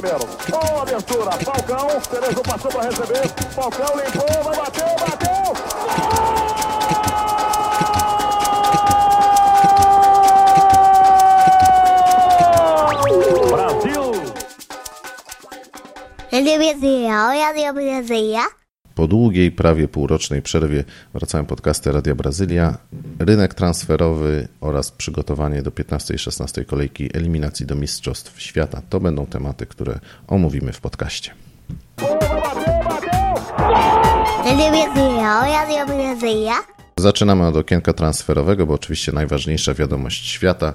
primeiro. Boa abertura. Falcão. Cerezo passou para receber. Falcão limpou. Vai bater. Bateu. Gol! Brasil! Radio Brazylia. Po długiej, prawie półrocznej przerwie wracają podcasty Radia Brazylia, rynek transferowy oraz przygotowanie do 15 i 16 kolejki eliminacji do Mistrzostw Świata. To będą tematy, które omówimy w podcaście. Zaczynamy od okienka transferowego, bo oczywiście najważniejsza wiadomość świata.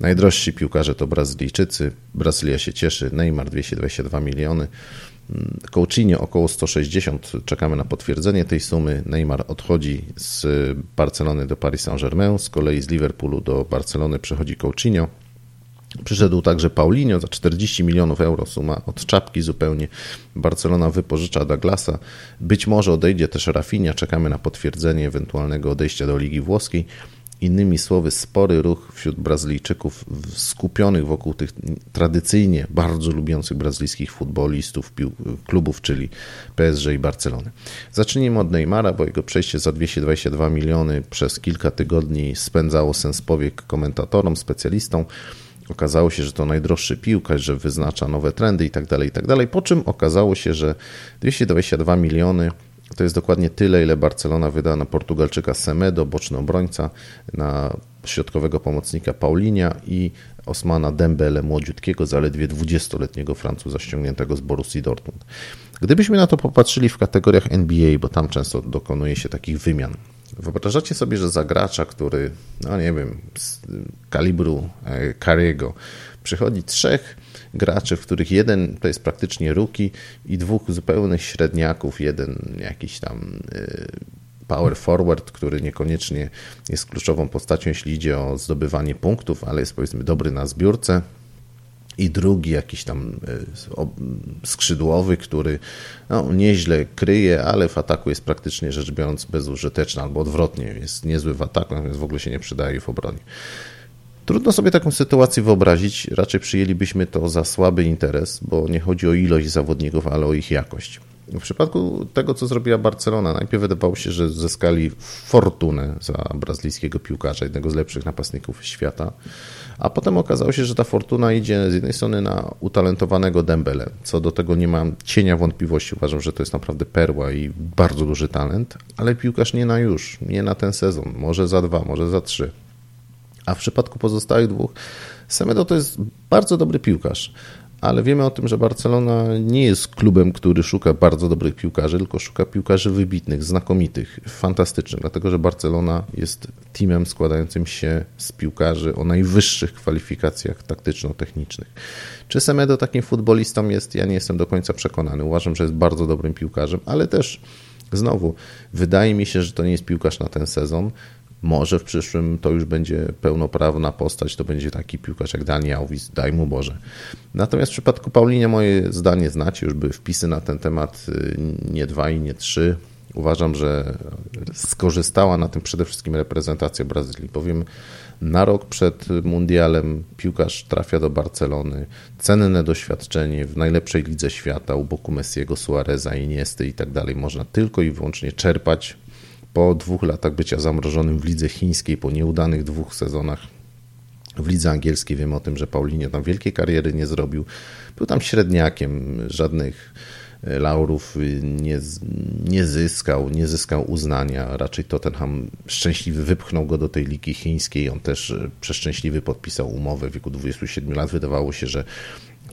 Najdrożsi piłkarze to Brazylijczycy. Brazylia się cieszy. Neymar 222 miliony. Coutinho około 160. Czekamy na potwierdzenie tej sumy. Neymar odchodzi z Barcelony do Paris Saint-Germain. Z kolei z Liverpoolu do Barcelony przechodzi Coutinho. Przyszedł także Paulinho za 40 milionów euro, suma od czapki zupełnie. Barcelona wypożycza Douglasa. Być może odejdzie też Rafinha, czekamy na potwierdzenie ewentualnego odejścia do Ligi Włoskiej. Innymi słowy, spory ruch wśród Brazylijczyków skupionych wokół tych tradycyjnie bardzo lubiących brazylijskich futbolistów, klubów, czyli PSG i Barcelony. Zacznijmy od Neymara, bo jego przejście za 222 miliony przez kilka tygodni spędzało sens powiek komentatorom, specjalistom. Okazało się, że to najdroższy piłkarz, że wyznacza nowe trendy i tak dalej, i tak. Po czym okazało się, że 222 miliony to jest dokładnie tyle, ile Barcelona wyda na Portugalczyka Semedo, boczny obrońca, na środkowego pomocnika Paulinia i Osmana Dembele, młodziutkiego, zaledwie 20-letniego Francuza ściągniętego z Borussii Dortmund. Gdybyśmy na to popatrzyli w kategoriach NBA, bo tam często dokonuje się takich wymian, Wyobrażacie sobie, że za gracza, który, no nie wiem, z kalibru Kariego, przychodzi trzech graczy, w których jeden to jest praktycznie ruki i dwóch zupełnych średniaków, jeden jakiś tam power forward, który niekoniecznie jest kluczową postacią, jeśli idzie o zdobywanie punktów, ale jest powiedzmy dobry na zbiórce, i drugi jakiś tam skrzydłowy, który no, nieźle kryje, ale w ataku jest praktycznie rzecz biorąc bezużyteczny, albo odwrotnie, jest niezły w ataku, natomiast w ogóle się nie przydaje w obronie. Trudno sobie taką sytuację wyobrazić, raczej przyjęlibyśmy to za słaby interes, bo nie chodzi o ilość zawodników, ale o ich jakość. W przypadku tego, co zrobiła Barcelona, najpierw wydawało się, że zyskali fortunę za brazylijskiego piłkarza, jednego z lepszych napastników świata, a potem okazało się, że ta fortuna idzie z jednej strony na utalentowanego Dembele. Co do tego nie mam cienia wątpliwości, uważam, że to jest naprawdę perła i bardzo duży talent, ale piłkarz nie na już, nie na ten sezon, może za dwa, może za trzy. A w przypadku pozostałych dwóch, Semedo to jest bardzo dobry piłkarz, ale wiemy o tym, że Barcelona nie jest klubem, który szuka bardzo dobrych piłkarzy, tylko szuka piłkarzy wybitnych, znakomitych, fantastycznych, dlatego że Barcelona jest teamem składającym się z piłkarzy o najwyższych kwalifikacjach taktyczno-technicznych. Czy Semedo takim futbolistą jest? Ja nie jestem do końca przekonany. Uważam, że jest bardzo dobrym piłkarzem, ale też Znowu, wydaje mi się, że to nie jest piłkarz na ten sezon. Może w przyszłym to już będzie pełnoprawna postać, to będzie taki piłkarz jak Dani Alves, daj mu Boże. Natomiast w przypadku Paulinia moje zdanie znacie, już były wpisy na ten temat, nie dwa i nie trzy. Uważam, że skorzystała na tym przede wszystkim reprezentacja Brazylii, bowiem na rok przed mundialem piłkarz trafia do Barcelony, cenne doświadczenie w najlepszej lidze świata u boku Messiego, Suareza, Iniesty i tak dalej. Można tylko i wyłącznie czerpać po dwóch latach bycia zamrożonym w lidze chińskiej, po nieudanych dwóch sezonach w lidze angielskiej. Wiemy o tym, że Paulinho tam wielkiej kariery nie zrobił. Był tam średniakiem, żadnych laurów nie, nie zyskał, nie zyskał uznania. Raczej Tottenham szczęśliwy wypchnął go do tej ligi chińskiej. On też przeszczęśliwy podpisał umowę w wieku 27 lat. Wydawało się, że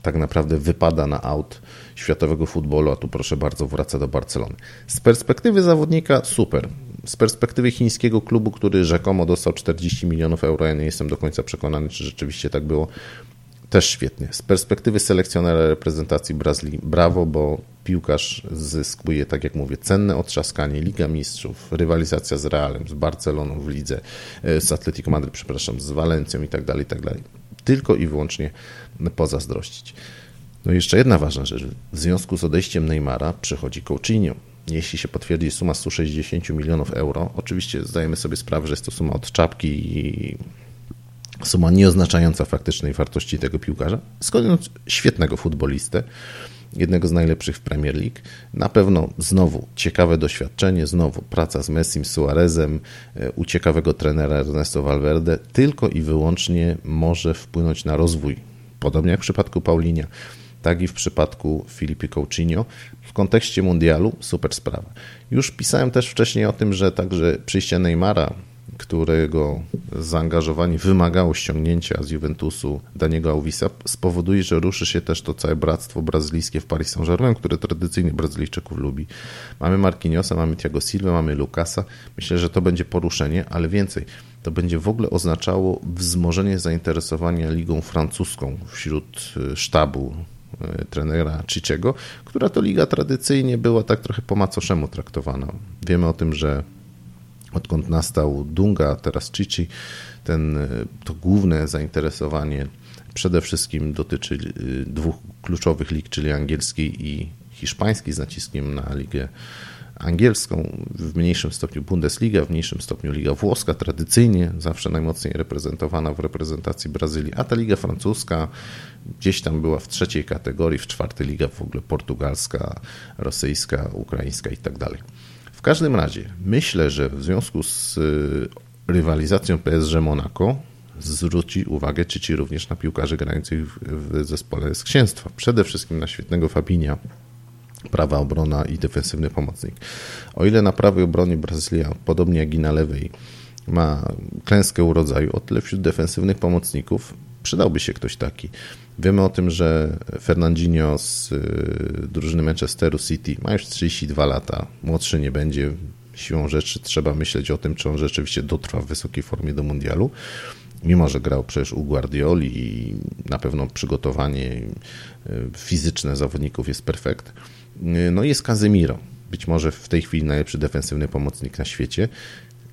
tak naprawdę wypada na aut światowego futbolu, a tu proszę bardzo wraca do Barcelony. Z perspektywy zawodnika super. Z perspektywy chińskiego klubu, który rzekomo dostał 40 milionów euro, ja nie jestem do końca przekonany, czy rzeczywiście tak było, też świetnie. Z perspektywy selekcjonera reprezentacji Brazylii, brawo, bo piłkarz zyskuje, tak jak mówię, cenne otrzaskanie, Liga Mistrzów, rywalizacja z Realem, z Barceloną w lidze, z Atletico Madryt, przepraszam, z Walencją i tak dalej, i tak dalej. Tylko i wyłącznie pozazdrościć. No i jeszcze jedna ważna rzecz. W związku z odejściem Neymara przychodzi Coutinho. Jeśli się potwierdzi suma 160 milionów euro, oczywiście zdajemy sobie sprawę, że jest to suma od czapki i Suma nieoznaczająca faktycznej wartości tego piłkarza, skądinąd świetnego futbolistę, jednego z najlepszych w Premier League. Na pewno znowu ciekawe doświadczenie, znowu praca z Messim, Suarezem, e, u ciekawego trenera Ernesto Valverde, tylko i wyłącznie może wpłynąć na rozwój. Podobnie jak w przypadku Paulinia, tak i w przypadku Filipe Coutinho. W kontekście mundialu super sprawa. Już pisałem też wcześniej o tym, że także przyjście Neymara którego zaangażowanie wymagało ściągnięcia z Juventusu Daniego Alvisa, spowoduje, że ruszy się też to całe bractwo brazylijskie w Paris Saint-Germain, które tradycyjnie Brazylijczyków lubi. Mamy Marquinhosa, mamy Thiago Silva, mamy Lucasa. Myślę, że to będzie poruszenie, ale więcej. To będzie w ogóle oznaczało wzmożenie zainteresowania ligą francuską wśród e, sztabu trenera Ciciego, która to liga tradycyjnie była tak trochę po macoszemu traktowana. Wiemy o tym, że odkąd nastał Dunga, teraz Chichi, ten, e, to główne zainteresowanie przede wszystkim dotyczy e, dwóch kluczowych lig, czyli angielskiej i hiszpańskiej, z naciskiem na ligę angielską, w mniejszym stopniu Bundesliga, w mniejszym stopniu Liga Włoska, tradycyjnie zawsze najmocniej reprezentowana w reprezentacji Brazylii, a ta Liga Francuska gdzieś tam była w trzeciej kategorii, w czwartej Liga w ogóle portugalska, rosyjska, ukraińska i tak dalej. W każdym razie myślę, że w związku z y, rywalizacją PSG Monaco zwróci uwagę Cici również na piłkarzy grających w zespole z księstwa. Przede wszystkim na świetnego Fabinia, prawa obrona i defensywny pomocnik. O ile na prawej obronie Brazylia, podobnie jak i na lewej, ma klęskę urodzaju, o tyle wśród defensywnych pomocników przydałby się ktoś taki. Wiemy o tym, że Fernandinho z y, drużyny Manchesteru City ma już 32 lata, młodszy nie będzie. Siłą rzeczy trzeba myśleć o tym, czy on rzeczywiście dotrwa w wysokiej formie do mundialu. Mimo, że grał przecież u Guardioli i na pewno przygotowanie y, fizyczne zawodników jest perfekt. No jest Casemiro, być może w tej chwili najlepszy defensywny pomocnik na świecie.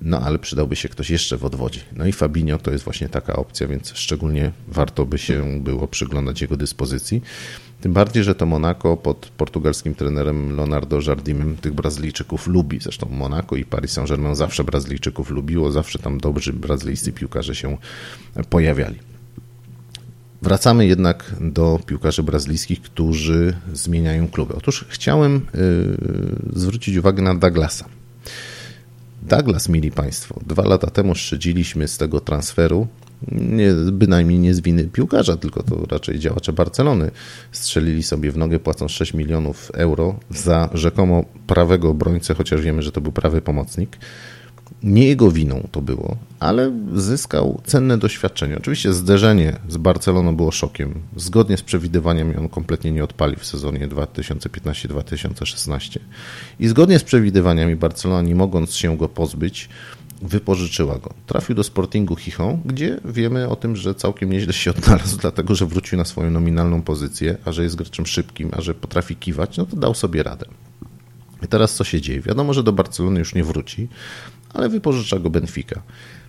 No ale przydałby się ktoś jeszcze w odwodzie. No i Fabinho to jest właśnie taka opcja, więc szczególnie warto by się było przyglądać jego dyspozycji. Tym bardziej, że to Monaco pod portugalskim trenerem Leonardo Jardimem tych Brazylijczyków lubi. Zresztą Monaco i Paris Saint-Germain zawsze Brazylijczyków lubiło, zawsze tam dobrzy brazylijscy piłkarze się pojawiali. Wracamy jednak do piłkarzy brazylijskich, którzy zmieniają kluby. Otóż chciałem yy, zwrócić uwagę na Douglasa. Douglas, mili Państwo, dwa lata temu szydziliśmy z tego transferu, nie, bynajmniej nie z winy piłkarza, tylko to raczej działacze Barcelony strzelili sobie w nogę płacąc 6 milionów euro za rzekomo prawego obrońcę, chociaż wiemy, że to był prawy pomocnik. Nie jego winą to było, ale zyskał cenne doświadczenie. Oczywiście zderzenie z Barceloną było szokiem. Zgodnie z przewidywaniami on kompletnie nie odpalił w sezonie 2015-2016. I zgodnie z przewidywaniami Barcelona, nie mogąc się go pozbyć, wypożyczyła go. Trafił do Sportingu Chichon, gdzie wiemy o tym, że całkiem nieźle się odnalazł, dlatego że wrócił na swoją nominalną pozycję, a że jest graczem szybkim, a że potrafi kiwać, no to dał sobie radę. I teraz co się dzieje? Wiadomo, że do Barcelony już nie wróci, ale wypożycza go Benfica.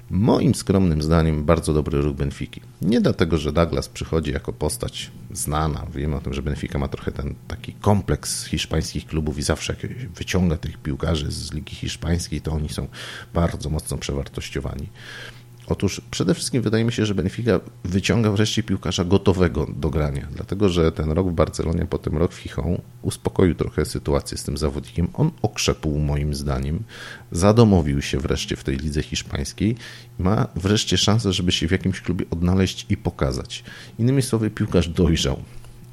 Moim skromnym zdaniem bardzo dobry ruch Benfiki. Nie dlatego, że Douglas przychodzi jako postać znana. Wiemy o tym, że Benfica ma trochę ten taki kompleks hiszpańskich klubów i zawsze jak wyciąga tych piłkarzy z Ligi Hiszpańskiej, to oni są bardzo mocno przewartościowani. Otóż przede wszystkim wydaje mi się, że Benfica wyciąga wreszcie piłkarza gotowego do grania, dlatego że ten rok w Barcelonie, potem rok w Chichon uspokoił trochę sytuację z tym zawodnikiem. On okrzepł moim zdaniem, zadomowił się wreszcie w tej lidze hiszpańskiej i ma wreszcie szansę, żeby się w jakimś klubie odnaleźć i pokazać. Innymi słowy, piłkarz dojrzał.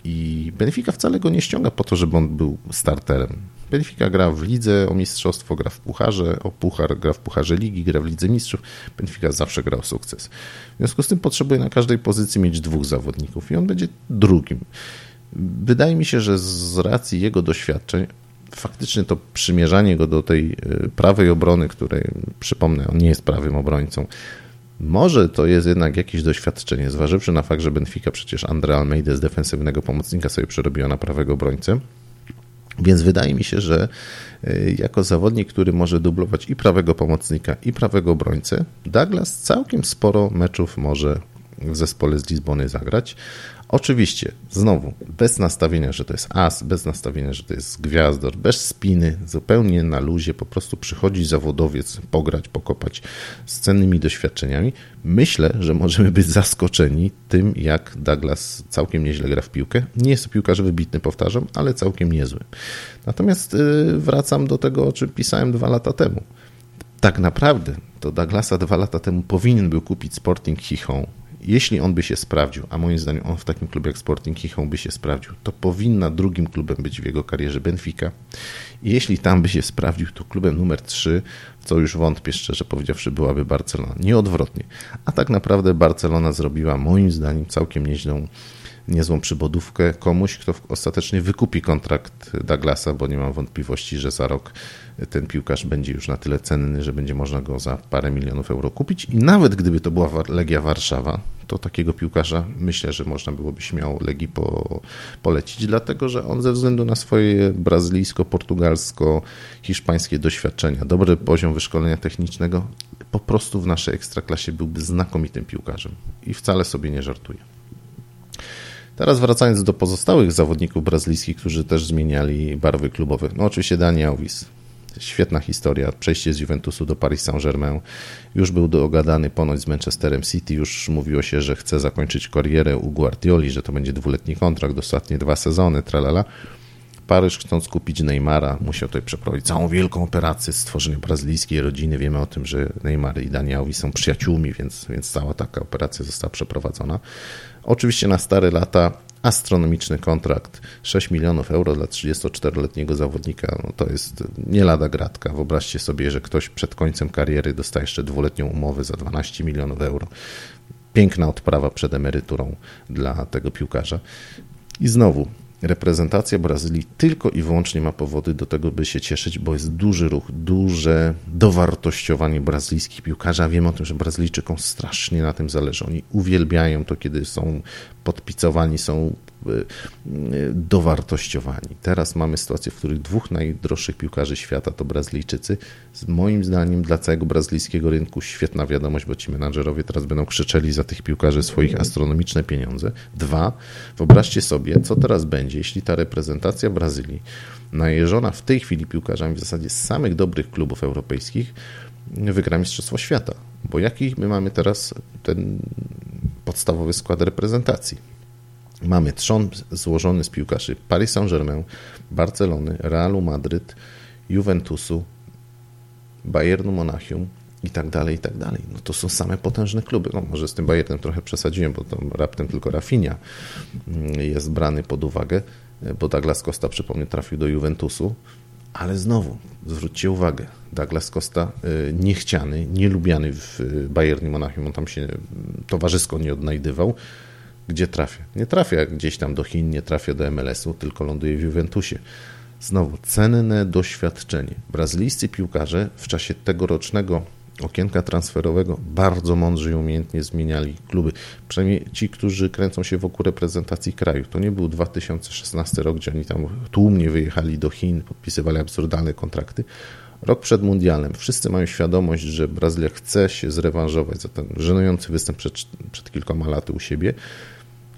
I Benfica wcale go nie ściąga po to, żeby on był starterem. Benfica gra w lidze o mistrzostwo, gra w pucharze, o puchar, gra w pucharze ligi, gra w lidze mistrzów. Benfica zawsze gra o sukces. W związku z tym potrzebuje na każdej pozycji mieć dwóch zawodników i on będzie drugim. Wydaje mi się, że z racji jego doświadczeń faktycznie to przymierzanie go do tej y, prawej obrony, której przypomnę, on nie jest prawym obrońcą, może to jest jednak jakieś doświadczenie, zważywszy na fakt, że Benfica przecież Andre Almeida z defensywnego pomocnika sobie przerobiła na prawego obrońcę. Więc wydaje mi się, że y, jako zawodnik, który może dublować i prawego pomocnika, i prawego obrońcę, Douglas całkiem sporo meczów może w zespole z Lizbony zagrać. Oczywiście, znowu, bez nastawienia, że to jest as, bez nastawienia, że to jest gwiazdor, bez spiny, zupełnie na luzie, po prostu przychodzi zawodowiec, pograć, pokopać z cennymi doświadczeniami. Myślę, że możemy być zaskoczeni tym, jak Douglas całkiem nieźle gra w piłkę. Nie jest to piłkarz wybitny, powtarzam, ale całkiem niezły. Natomiast y, wracam do tego, o czym pisałem dwa lata temu. Tak naprawdę to Douglasa dwa lata temu powinien był kupić Sporting Chichon jeśli on by się sprawdził, a moim zdaniem on w takim klubie jak Sporting Chichon by się sprawdził, to powinna drugim klubem być w jego karierze Benfica. Jeśli tam by się sprawdził, to klubem numer 3, co już wątpię szczerze powiedziawszy, byłaby Barcelona. Nie odwrotnie. A tak naprawdę Barcelona zrobiła moim zdaniem całkiem nieźlą niezłą przybodówkę komuś, kto ostatecznie wykupi kontrakt Douglasa, bo nie mam wątpliwości, że za rok ten piłkarz będzie już na tyle cenny, że będzie można go za parę milionów euro kupić. I nawet gdyby to była Legia Warszawa, to takiego piłkarza myślę, że można byłoby śmiało Legii po, polecić, dlatego że on ze względu na swoje brazylijsko, portugalsko, hiszpańskie doświadczenia, dobry poziom wyszkolenia technicznego, po prostu w naszej ekstraklasie byłby znakomitym piłkarzem. I wcale sobie nie żartuję. Teraz wracając do pozostałych zawodników brazylijskich, którzy też zmieniali barwy klubowe. No oczywiście Dani Alves. Świetna historia. Przejście z Juventusu do Paris Saint-Germain. Już był dogadany ponoć z Manchesterem City. Już mówiło się, że chce zakończyć karierę u Guardioli, że to będzie dwuletni kontrakt, ostatnie dwa sezony, tralala. Paryż chcąc kupić Neymara, musiał tutaj przeprowadzić całą wielką operację stworzenia brazylijskiej rodziny. Wiemy o tym, że Neymar i Daniałowi są przyjaciółmi, więc, więc cała taka operacja została przeprowadzona. Oczywiście na stare lata astronomiczny kontrakt 6 milionów euro dla 34-letniego zawodnika. No to jest nie lada gratka. Wyobraźcie sobie, że ktoś przed końcem kariery dostaje jeszcze dwuletnią umowę za 12 milionów euro. Piękna odprawa przed emeryturą dla tego piłkarza. I znowu, reprezentacja Brazylii tylko i wyłącznie ma powody do tego, by się cieszyć, bo jest duży ruch, duże dowartościowanie brazylijskich piłkarzy. A wiem o tym, że Brazylijczykom strasznie na tym zależy. Oni uwielbiają to, kiedy są podpicowani, są dowartościowani. Teraz mamy sytuację, w której dwóch najdroższych piłkarzy świata to Brazylijczycy. Z moim zdaniem dla całego brazylijskiego rynku świetna wiadomość, bo ci menadżerowie teraz będą krzyczeli za tych piłkarzy swoich astronomiczne pieniądze. Dwa, wyobraźcie sobie, co teraz będzie, jeśli ta reprezentacja Brazylii, najeżona w tej chwili piłkarzami w zasadzie z samych dobrych klubów europejskich, wygra Mistrzostwo Świata. Bo jaki my mamy teraz ten podstawowy skład reprezentacji? Mamy trzon złożony z piłkarzy Paris Saint-Germain, Barcelony, Realu Madryt, Juventusu, Bayernu Monachium i tak dalej, i tak dalej. No to są same potężne kluby. No może z tym Bayernem trochę przesadziłem, bo to raptem tylko Rafinha mm, jest brany pod uwagę, bo Douglas Costa, przypomnę, trafił do Juventusu, ale znowu, zwróćcie uwagę, Douglas Costa y, niechciany, nielubiany w Bayernie Monachium, on tam się towarzysko nie odnajdywał, gdzie trafia? Nie trafia gdzieś tam do Chin, nie trafia do MLS-u, tylko ląduje w Juventusie. Znowu cenne doświadczenie. Brazylijscy piłkarze w czasie tegorocznego okienka transferowego bardzo mądrze i umiejętnie zmieniali kluby. Przynajmniej ci, którzy kręcą się wokół reprezentacji kraju. To nie był 2016 rok, gdzie oni tam tłumnie wyjechali do Chin, podpisywali absurdalne kontrakty. Rok przed mundialem. Wszyscy mają świadomość, że Brazylia chce się zrewanżować za ten żenujący występ przed, przed kilkoma laty u siebie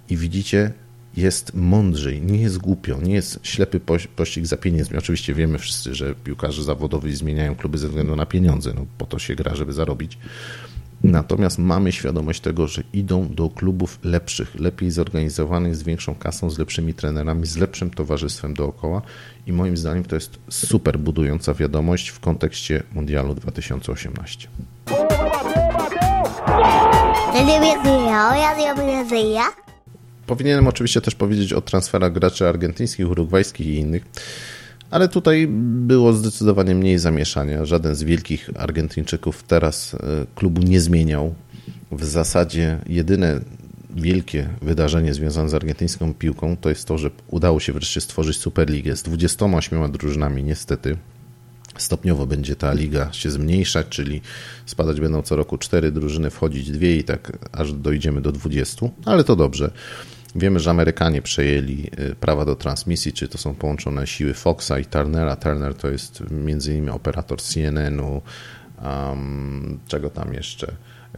i widzicie, jest mądrzej, nie jest głupio, nie jest ślepy pościg za pieniędzmi. Oczywiście wiemy wszyscy, że piłkarze zawodowi zmieniają kluby ze względu na pieniądze, no po to się gra, żeby zarobić. Natomiast mamy świadomość tego, że idą do klubów lepszych, lepiej zorganizowanych, z większą kasą, z lepszymi trenerami, z lepszym towarzystwem dookoła i moim zdaniem to jest super budująca wiadomość w kontekście Mundialu 2018. Powinienem oczywiście też powiedzieć o transferach graczy argentyńskich, urugwajskich i innych, ale tutaj było zdecydowanie mniej zamieszania. Żaden z wielkich Argentyńczyków teraz e, klubu nie zmieniał. W zasadzie jedyne wielkie wydarzenie związane z argentyńską piłką to jest to, że udało się wreszcie stworzyć Superligę z 28 drużynami, niestety. Stopniowo będzie ta liga się zmniejszać, czyli spadać będą co roku cztery drużyny, wchodzić dwie i tak aż dojdziemy do 20, ale to dobrze. Wiemy, że Amerykanie przejęli y, prawa do transmisji, czy to są połączone siły Foxa i Turnera. Turner to jest innymi operator CNN-u, um, czego tam jeszcze,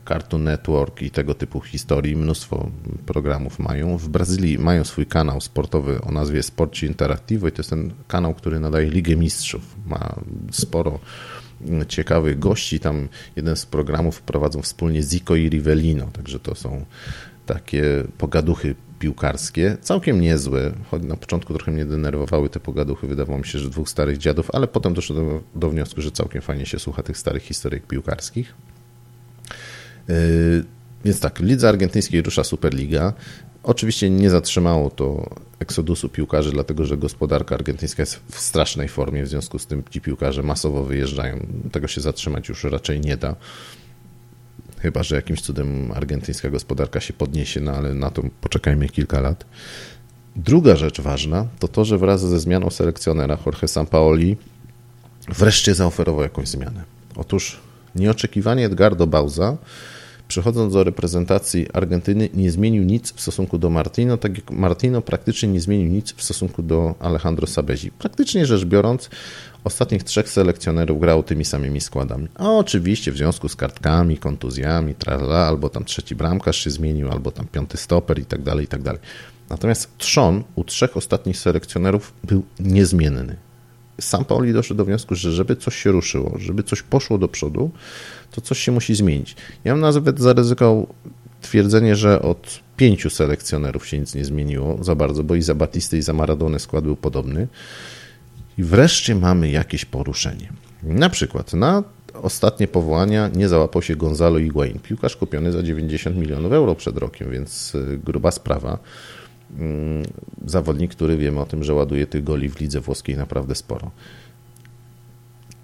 Cartoon Network i tego typu historii, mnóstwo programów mają. W Brazylii mają swój kanał sportowy o nazwie Sporcie Interactivo i to jest ten kanał, który nadaje Ligę Mistrzów. Ma sporo ciekawych gości. Tam jeden z programów prowadzą wspólnie Zico i Rivellino, także to są takie pogaduchy piłkarskie, całkiem niezłe, choć na początku trochę mnie denerwowały te pogaduchy, wydawało mi się, że dwóch starych dziadów, ale potem doszło do, wniosku, że całkiem fajnie się słucha tych starych historyk piłkarskich. Yy, więc tak, lidze argentyńskiej rusza Superliga. Oczywiście nie zatrzymało to eksodusu piłkarzy, dlatego że gospodarka argentyńska jest w strasznej formie, w związku z tym ci piłkarze masowo wyjeżdżają. Tego się zatrzymać już raczej nie da. Chyba, że jakimś cudem argentyńska gospodarka się podniesie, no ale na to poczekajmy kilka lat. Druga rzecz ważna to to, że wraz ze zmianą selekcjonera Jorge Sampaoli wreszcie zaoferował jakąś zmianę. Otóż nieoczekiwanie Edgardo Bauza przychodząc do reprezentacji Argentyny, nie zmienił nic w stosunku do Martino, tak jak Martino praktycznie nie zmienił nic w stosunku do Alejandro Sabezi. Praktycznie rzecz biorąc, ostatnich trzech selekcjonerów grało tymi samymi składami. A oczywiście w związku z kartkami, kontuzjami, trala, albo tam trzeci bramkarz się zmienił, albo tam piąty stoper i tak dalej, i tak dalej. Natomiast trzon u trzech ostatnich selekcjonerów był niezmienny. Sam Pauli doszedł do wniosku, że żeby coś się ruszyło, żeby coś poszło do przodu, to coś się musi zmienić. Ja bym nawet zaryzykował twierdzenie, że od pięciu selekcjonerów się nic nie zmieniło za bardzo, bo i za Batisty, i za Maradonę skład był podobny. I wreszcie mamy jakieś poruszenie. Na przykład na ostatnie powołania nie załapał się Gonzalo Higuain, piłkarz kupiony za 90 milionów euro przed rokiem, więc y, gruba sprawa. Mm, zawodnik, który wiemy o tym, że ładuje tych goli w lidze włoskiej naprawdę sporo.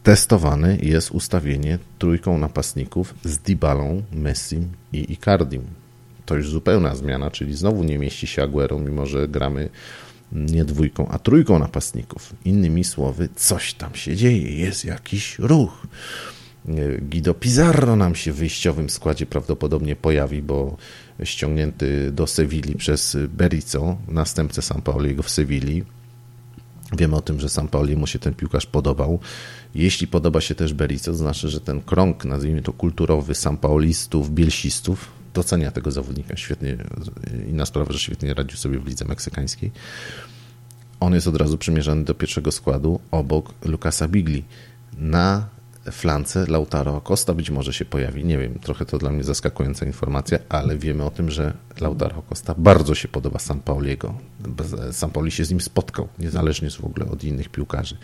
Testowane jest ustawienie trójką napastników z Dybalą, Messim i Icardim. To już zupełna zmiana, czyli znowu nie mieści się Aguero, mimo że gramy nie dwójką, a trójką napastników. Innymi słowy, coś tam się dzieje, jest jakiś ruch. Guido Pizarro nam się w wyjściowym składzie prawdopodobnie pojawi, bo ściągnięty do Sewilli przez Berizzo, następcę Sampaoliego w Sewilli. Wiemy o tym, że Sampaoli mu się ten piłkarz podobał. Jeśli podoba się też Berizzo, to znaczy, że ten krąg, nazwijmy to kulturowy, Sampaolistów, Bielsistów, docenia tego zawodnika świetnie. Inna sprawa, że świetnie radził sobie w lidze meksykańskiej. On jest od razu przymierzany do pierwszego składu obok Lukasa Bigli. Na flance Lautaro Costa być może się pojawi. Nie wiem, trochę to dla mnie zaskakująca informacja, ale wiemy o tym, że Lautaro Costa bardzo się podoba San Pauliego. San Pauli się z nim spotkał, niezależnie w ogóle od innych piłkarzy.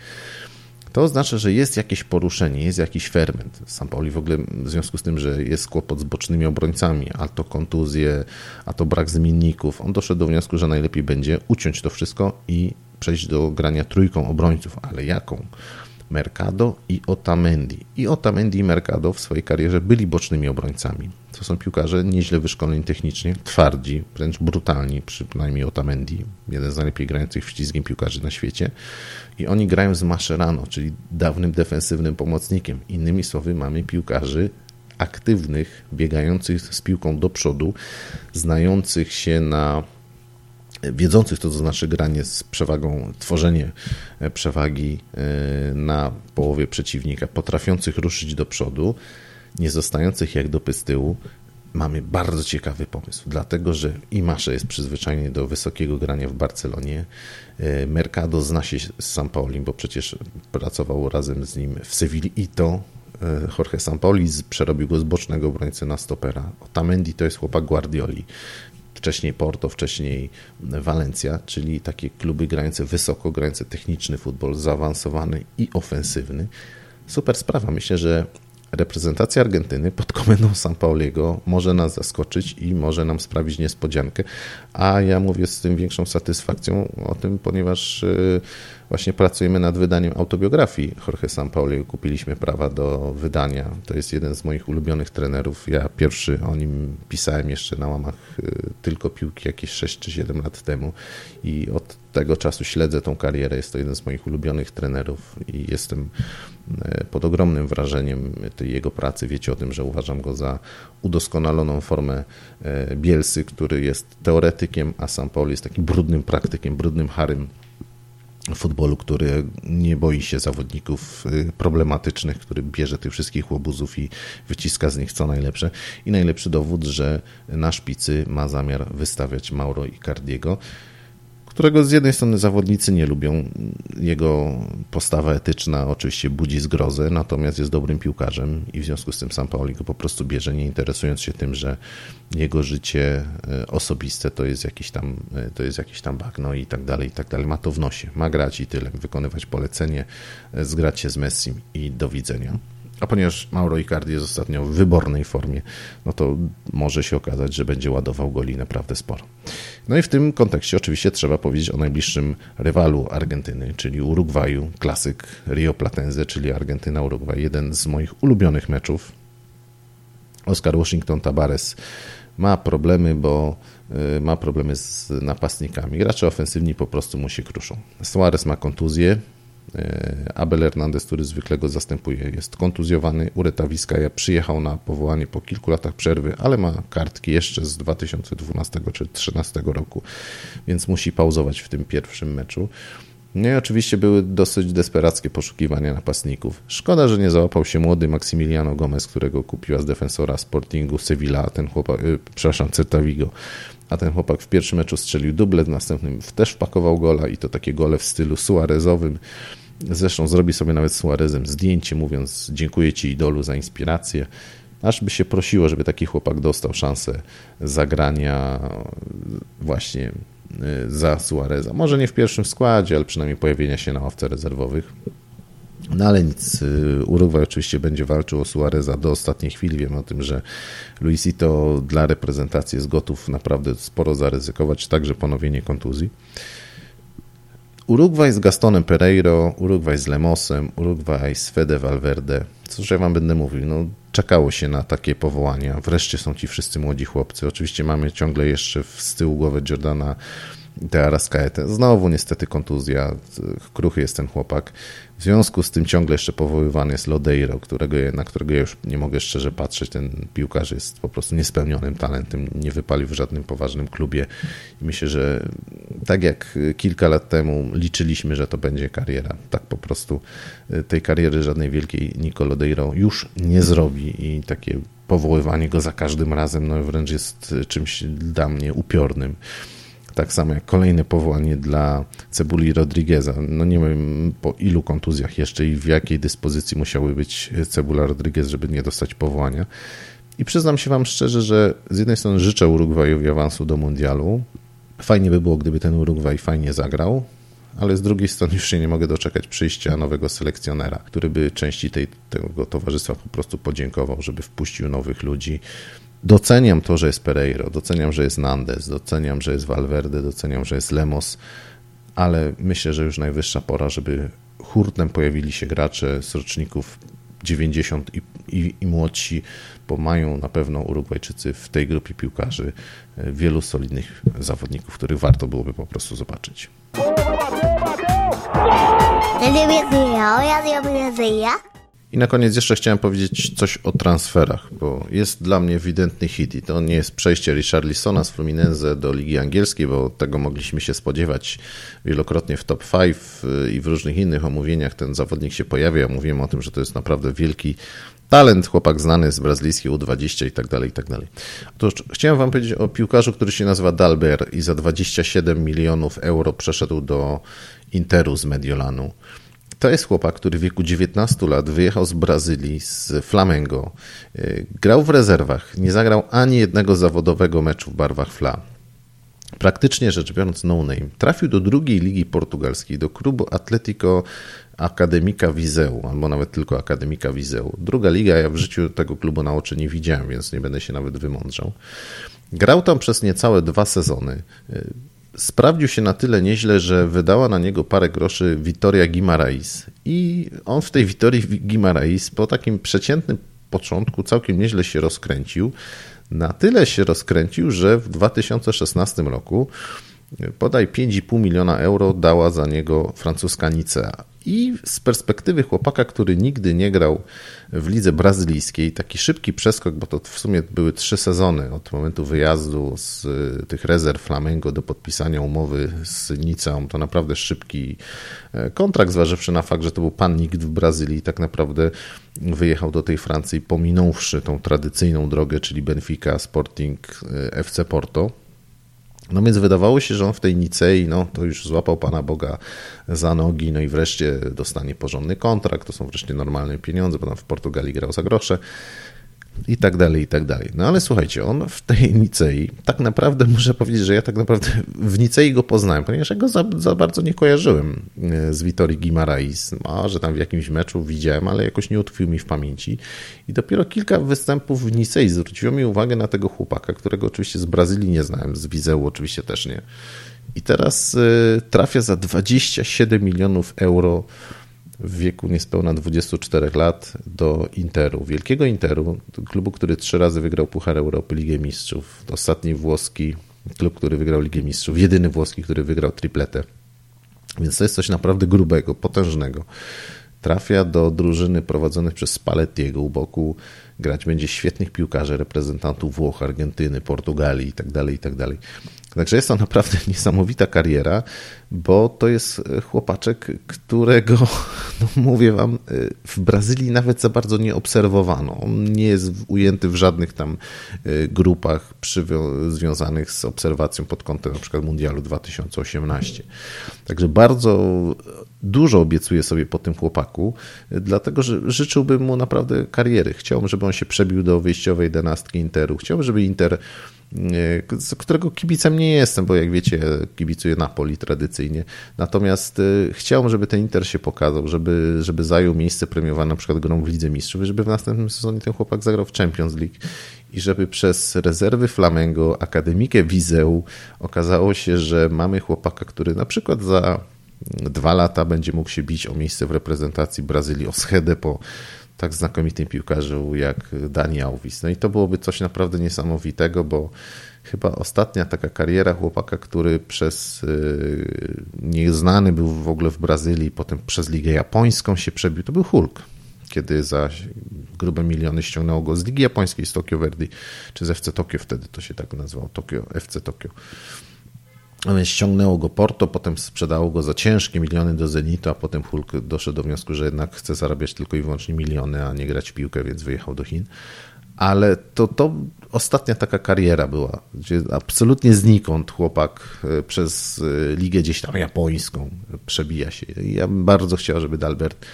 To oznacza, że jest jakieś poruszenie, jest jakiś ferment. San Pauli w ogóle w związku z tym, że jest kłopot z bocznymi obrońcami, a to kontuzje, a to brak zmienników, on doszedł do wniosku, że najlepiej będzie uciąć to wszystko i przejść do grania trójką obrońców. Ale jaką? Mercado i Otamendi. I Otamendi i Mercado w swojej karierze byli bocznymi obrońcami. To są piłkarze nieźle wyszkoleni technicznie, twardzi, wręcz brutalni, przynajmniej Otamendi, jeden z najlepiej grających ślizgiem piłkarzy na świecie. I oni grają z Mascherano, czyli dawnym defensywnym pomocnikiem. Innymi słowy, mamy piłkarzy aktywnych, biegających z piłką do przodu, znających się na wiedzących to, co znaczy granie z przewagą, tworzenie e, przewagi e, na połowie przeciwnika, potrafiących ruszyć do przodu, nie zostających jak dopy z tyłu, mamy bardzo ciekawy pomysł, dlatego że Imasze jest przyzwyczajony do wysokiego grania w Barcelonie. E, Mercado zna się z Sampaolim, bo przecież pracował razem z nim w Sewilli i to Jorge Sampaoli przerobił go z bocznego obrońcy na stopera. Otamendi to jest chłopak Guardioli wcześniej Porto, wcześniej Walencja, czyli takie kluby grające wysoko, grające techniczny futbol, zaawansowany i ofensywny. Super sprawa. Myślę, że reprezentacja Argentyny pod komendą San Pauliego może nas zaskoczyć i może nam sprawić niespodziankę, a ja mówię z tym większą satysfakcją o tym, ponieważ y, właśnie pracujemy nad wydaniem autobiografii Jorge Sampaoli. Kupiliśmy prawa do wydania. To jest jeden z moich ulubionych trenerów. Ja pierwszy o nim pisałem jeszcze na łamach y, tylko piłki jakieś 6 czy 7 lat temu i od tego czasu śledzę tą karierę. Jest to jeden z moich ulubionych trenerów i jestem y, pod ogromnym wrażeniem tej jego pracy. Wiecie o tym, że uważam go za udoskonaloną formę y, Bielsy, który jest teoretykiem, a Sampaoli jest takim brudnym praktykiem, brudnym harym futbolu, który nie boi się zawodników y, problematycznych, który bierze tych wszystkich łobuzów i wyciska z nich co najlepsze. I najlepszy dowód, że na szpicy ma zamiar wystawiać Mauro Icardiego którego z jednej strony zawodnicy nie lubią. Jego postawa etyczna oczywiście budzi zgrozę, natomiast jest dobrym piłkarzem i w związku z tym sam Pauli go po prostu bierze, nie interesując się tym, że jego życie e, osobiste to jest jakiś tam, e, to jest jakiś tam bagno i tak dalej, i tak dalej. Ma to w nosie, ma grać i tyle, wykonywać polecenie, e, zgrać się z Messim i do widzenia. A ponieważ Mauro Icardi jest ostatnio w wybornej formie, no to może się okazać, że będzie ładował goli naprawdę sporo. No i w tym kontekście oczywiście trzeba powiedzieć o najbliższym rywalu Argentyny, czyli Urugwaju, klasyk Rio Platense, czyli Argentyna-Urugwaj, jeden z moich ulubionych meczów. Oscar Washington Tabares ma problemy, bo y, ma problemy z napastnikami. Gracze ofensywni po prostu mu się kruszą. Suarez ma kontuzję, Abel Hernandez, który zwykle go zastępuje, jest kontuzjowany. Ureta Vizcaya przyjechał na powołanie po kilku latach przerwy, ale ma kartki jeszcze z 2012 czy 2013 roku, więc musi pauzować w tym pierwszym meczu. No i oczywiście były dosyć desperackie poszukiwania napastników. Szkoda, że nie załapał się młody Maximiliano Gomez, którego kupiła z defensora Sportingu Sevilla, ten chłopak, yy, przepraszam, Celta Vigo. A ten chłopak w pierwszym meczu strzelił dublet, w następnym też wpakował gola i to takie gole w stylu Suarezowym. Zresztą zrobi sobie nawet Suarezem zdjęcie, mówiąc dziękuję Ci idolu za inspirację. Aż by się prosiło, żeby taki chłopak dostał szansę zagrania właśnie y, za Suareza. Może nie w pierwszym składzie, ale przynajmniej pojawienia się na ławce rezerwowych. No ale nic, y, Urugwaj oczywiście będzie walczył o Suareza do ostatniej chwili. Wiem o tym, że Luisito dla reprezentacji jest gotów naprawdę sporo zaryzykować, także ponowienie kontuzji. Urugwaj z Gastonem Pereiro, Urugwaj z Lemosem, Urugwaj z Fede Valverde. Cóż ja wam będę mówił? No, czekało się na takie powołania. Wreszcie są ci wszyscy młodzi chłopcy. Oczywiście mamy ciągle jeszcze z tyłu głowy Jordana de Arascaete. Znowu niestety kontuzja. Kruchy jest ten chłopak. W związku z tym ciągle jeszcze powoływany jest Lodeiro, którego, na którego ja już nie mogę szczerze patrzeć. Ten piłkarz jest po prostu niespełnionym talentem, nie wypalił w żadnym poważnym klubie. I myślę, że tak jak kilka lat temu liczyliśmy, że to będzie kariera, tak po prostu y, tej kariery żadnej wielkiej Nico Lodeiro już nie zrobi i takie powoływanie go za każdym razem no wręcz jest czymś dla mnie upiornym. Tak samo jak kolejne powołanie dla Cebuli Rodrigueza. No nie wiem po ilu kontuzjach jeszcze i w jakiej dyspozycji musiały być Cebula Rodriguez, żeby nie dostać powołania. I przyznam się Wam szczerze, że z jednej strony życzę Urugwajowi awansu do mundialu. Fajnie by było, gdyby ten Urugwaj fajnie zagrał, ale z drugiej strony już się nie mogę doczekać przyjścia nowego selekcjonera, który by części tej, tego towarzystwa po prostu podziękował, żeby wpuścił nowych ludzi, Doceniam to, że jest Pereiro, doceniam, że jest Nandes, doceniam, że jest Valverde, doceniam, że jest Lemos, ale myślę, że już najwyższa pora, żeby hurtem pojawili się gracze z roczników 90 i, i, i młodsi, bo mają na pewno Urugwajczycy w tej grupie piłkarzy e, wielu solidnych zawodników, których warto byłoby po prostu zobaczyć. I na koniec jeszcze chciałem powiedzieć coś o transferach, bo jest dla mnie ewidentny hit i to nie jest przejście Richarlisona z Fluminense do Ligi Angielskiej, bo tego mogliśmy się spodziewać wielokrotnie w top 5 i w różnych innych omówieniach ten zawodnik się pojawia. Mówiłem o tym, że to jest naprawdę wielki talent, chłopak znany z brazylijskiej U20 i tak dalej, i tak dalej. Otóż chciałem wam powiedzieć o piłkarzu, który się nazywa Dalber i za 27 milionów euro przeszedł do Interu z Mediolanu. To jest chłopak, który w wieku 19 lat wyjechał z Brazylii, z Flamengo. Y, grał w rezerwach, nie zagrał ani jednego zawodowego meczu w barwach Fla. Praktycznie rzecz biorąc, no name. Trafił do drugiej ligi portugalskiej, do klubu Atletico Akademika Wizeu, albo nawet tylko Akademika Wizeu. Druga liga, ja w życiu tego klubu na oczy nie widziałem, więc nie będę się nawet wymądrzał. Grał tam przez niecałe dwa sezony. Sprawdził się na tyle nieźle, że wydała na niego parę groszy Vitoria Guimaraes. I on w tej Vitorii Guimaraes po takim przeciętnym początku całkiem nieźle się rozkręcił. Na tyle się rozkręcił, że w 2016 roku podaj 5,5 miliona euro dała za niego francuska Nicea. I z perspektywy chłopaka, który nigdy nie grał w lidze brazylijskiej, taki szybki przeskok, bo to w sumie były trzy sezony od momentu wyjazdu z y, tych rezerw Flamengo do podpisania umowy z Niceą, to naprawdę szybki e, kontrakt, zważywszy na fakt, że to był pan nikt w Brazylii, tak naprawdę wyjechał do tej Francji, pominąwszy tą tradycyjną drogę, czyli Benfica, Sporting, e, FC Porto no więc wydawało się, że on w tej Nicei, no to już złapał Pana Boga za nogi, no i wreszcie dostanie porządny kontrakt, to są wreszcie normalne pieniądze, bo tam w Portugalii grał za grosze i tak dalej, i tak dalej. No ale słuchajcie, on w tej Nicei, tak naprawdę muszę powiedzieć, że ja tak naprawdę w Nicei go poznałem, ponieważ ja go za, za bardzo nie kojarzyłem e, z Witorii Guimarais. Może tam w jakimś meczu widziałem, ale jakoś nie utkwił mi w pamięci. I dopiero kilka występów w Nicei zwróciło mi uwagę na tego chłopaka, którego oczywiście z Brazylii nie znałem, z Wizeu oczywiście też nie. I teraz y, trafia za 27 milionów euro w wieku niespełna 24 lat do Interu, wielkiego Interu, klubu, który trzy razy wygrał Puchar Europy, Ligę Mistrzów. Ostatni włoski klub, który wygrał Ligę Mistrzów, jedyny włoski, który wygrał tripletę. Więc to jest coś naprawdę grubego, potężnego. Trafia do drużyny prowadzonych przez Spallettiego u boku. Grać będzie świetnych piłkarzy, reprezentantów Włoch, Argentyny, Portugalii itd., tak itd. Tak Także jest to naprawdę niesamowita kariera, bo to jest e, chłopaczek, którego, no mówię wam, e, w Brazylii nawet za bardzo nie obserwowano. On nie jest ujęty w żadnych tam e, grupach związanych z obserwacją pod kątem przykład Mundialu 2018. Także bardzo dużo obiecuję sobie po tym chłopaku, dlatego że życzyłbym mu naprawdę kariery. Chciałbym, żeby on się przebił do wyjściowej denastki Interu. Chciałbym, żeby Inter z którego kibicem nie jestem, bo jak wiecie, kibicuję Napoli tradycyjnie. Natomiast y, chciałbym, żeby ten Inter się pokazał, żeby, żeby zajął miejsce premiowane na przykład grą w Lidze Mistrzów, żeby w następnym sezonie ten chłopak zagrał w Champions League i żeby przez rezerwy Flamengo, Akademikę Wizeu okazało się, że mamy chłopaka, który na przykład za dwa lata będzie mógł się bić o miejsce w reprezentacji Brazylii, o schedę po tak znakomitym piłkarzu jak Dani Alves. No i to byłoby coś naprawdę niesamowitego, bo chyba ostatnia taka kariera chłopaka, który przez y, nieznany był w ogóle w Brazylii, potem przez Ligę Japońską się przebił, to był Hulk. Kiedy za grube miliony ściągnęło go z Ligi Japońskiej, z Tokio Verdi, czy z FC Tokio wtedy to się tak nazywało, Tokio, FC Tokio. Ściągnęło go Porto, potem sprzedało go za ciężkie miliony do Zenitu, a potem Hulk doszedł do wniosku, że jednak chce zarabiać tylko i wyłącznie miliony, a nie grać w piłkę, więc wyjechał do Chin. Ale to, to ostatnia taka kariera była, gdzie absolutnie znikąd chłopak e, przez e, ligę gdzieś tam japońską przebija się. Ja bym bardzo chciał, żeby Dalbert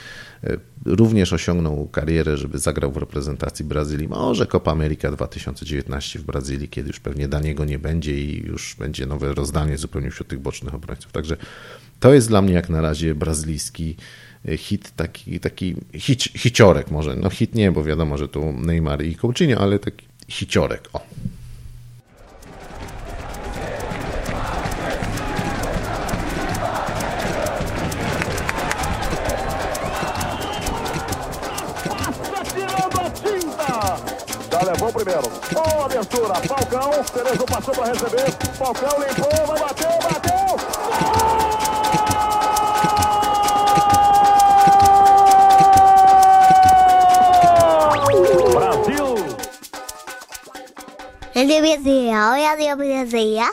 również osiągnął karierę, żeby zagrał w reprezentacji Brazylii. Może Copa America 2019 w Brazylii, kiedy już pewnie Daniego nie będzie i już będzie nowe rozdanie zupełnie wśród tych bocznych obrońców. Także to jest dla mnie jak na razie brazylijski e, hit, taki, taki hit, hiciorek może. No hit nie, bo wiadomo, że tu Neymar i Coutinho, ale taki hiciorek. O abertura. Falcão. Cerezo passou para receber. Falcão limpou. Vai bater. Bateu. Brasil. Ele me dizia, olha, ele me dizia.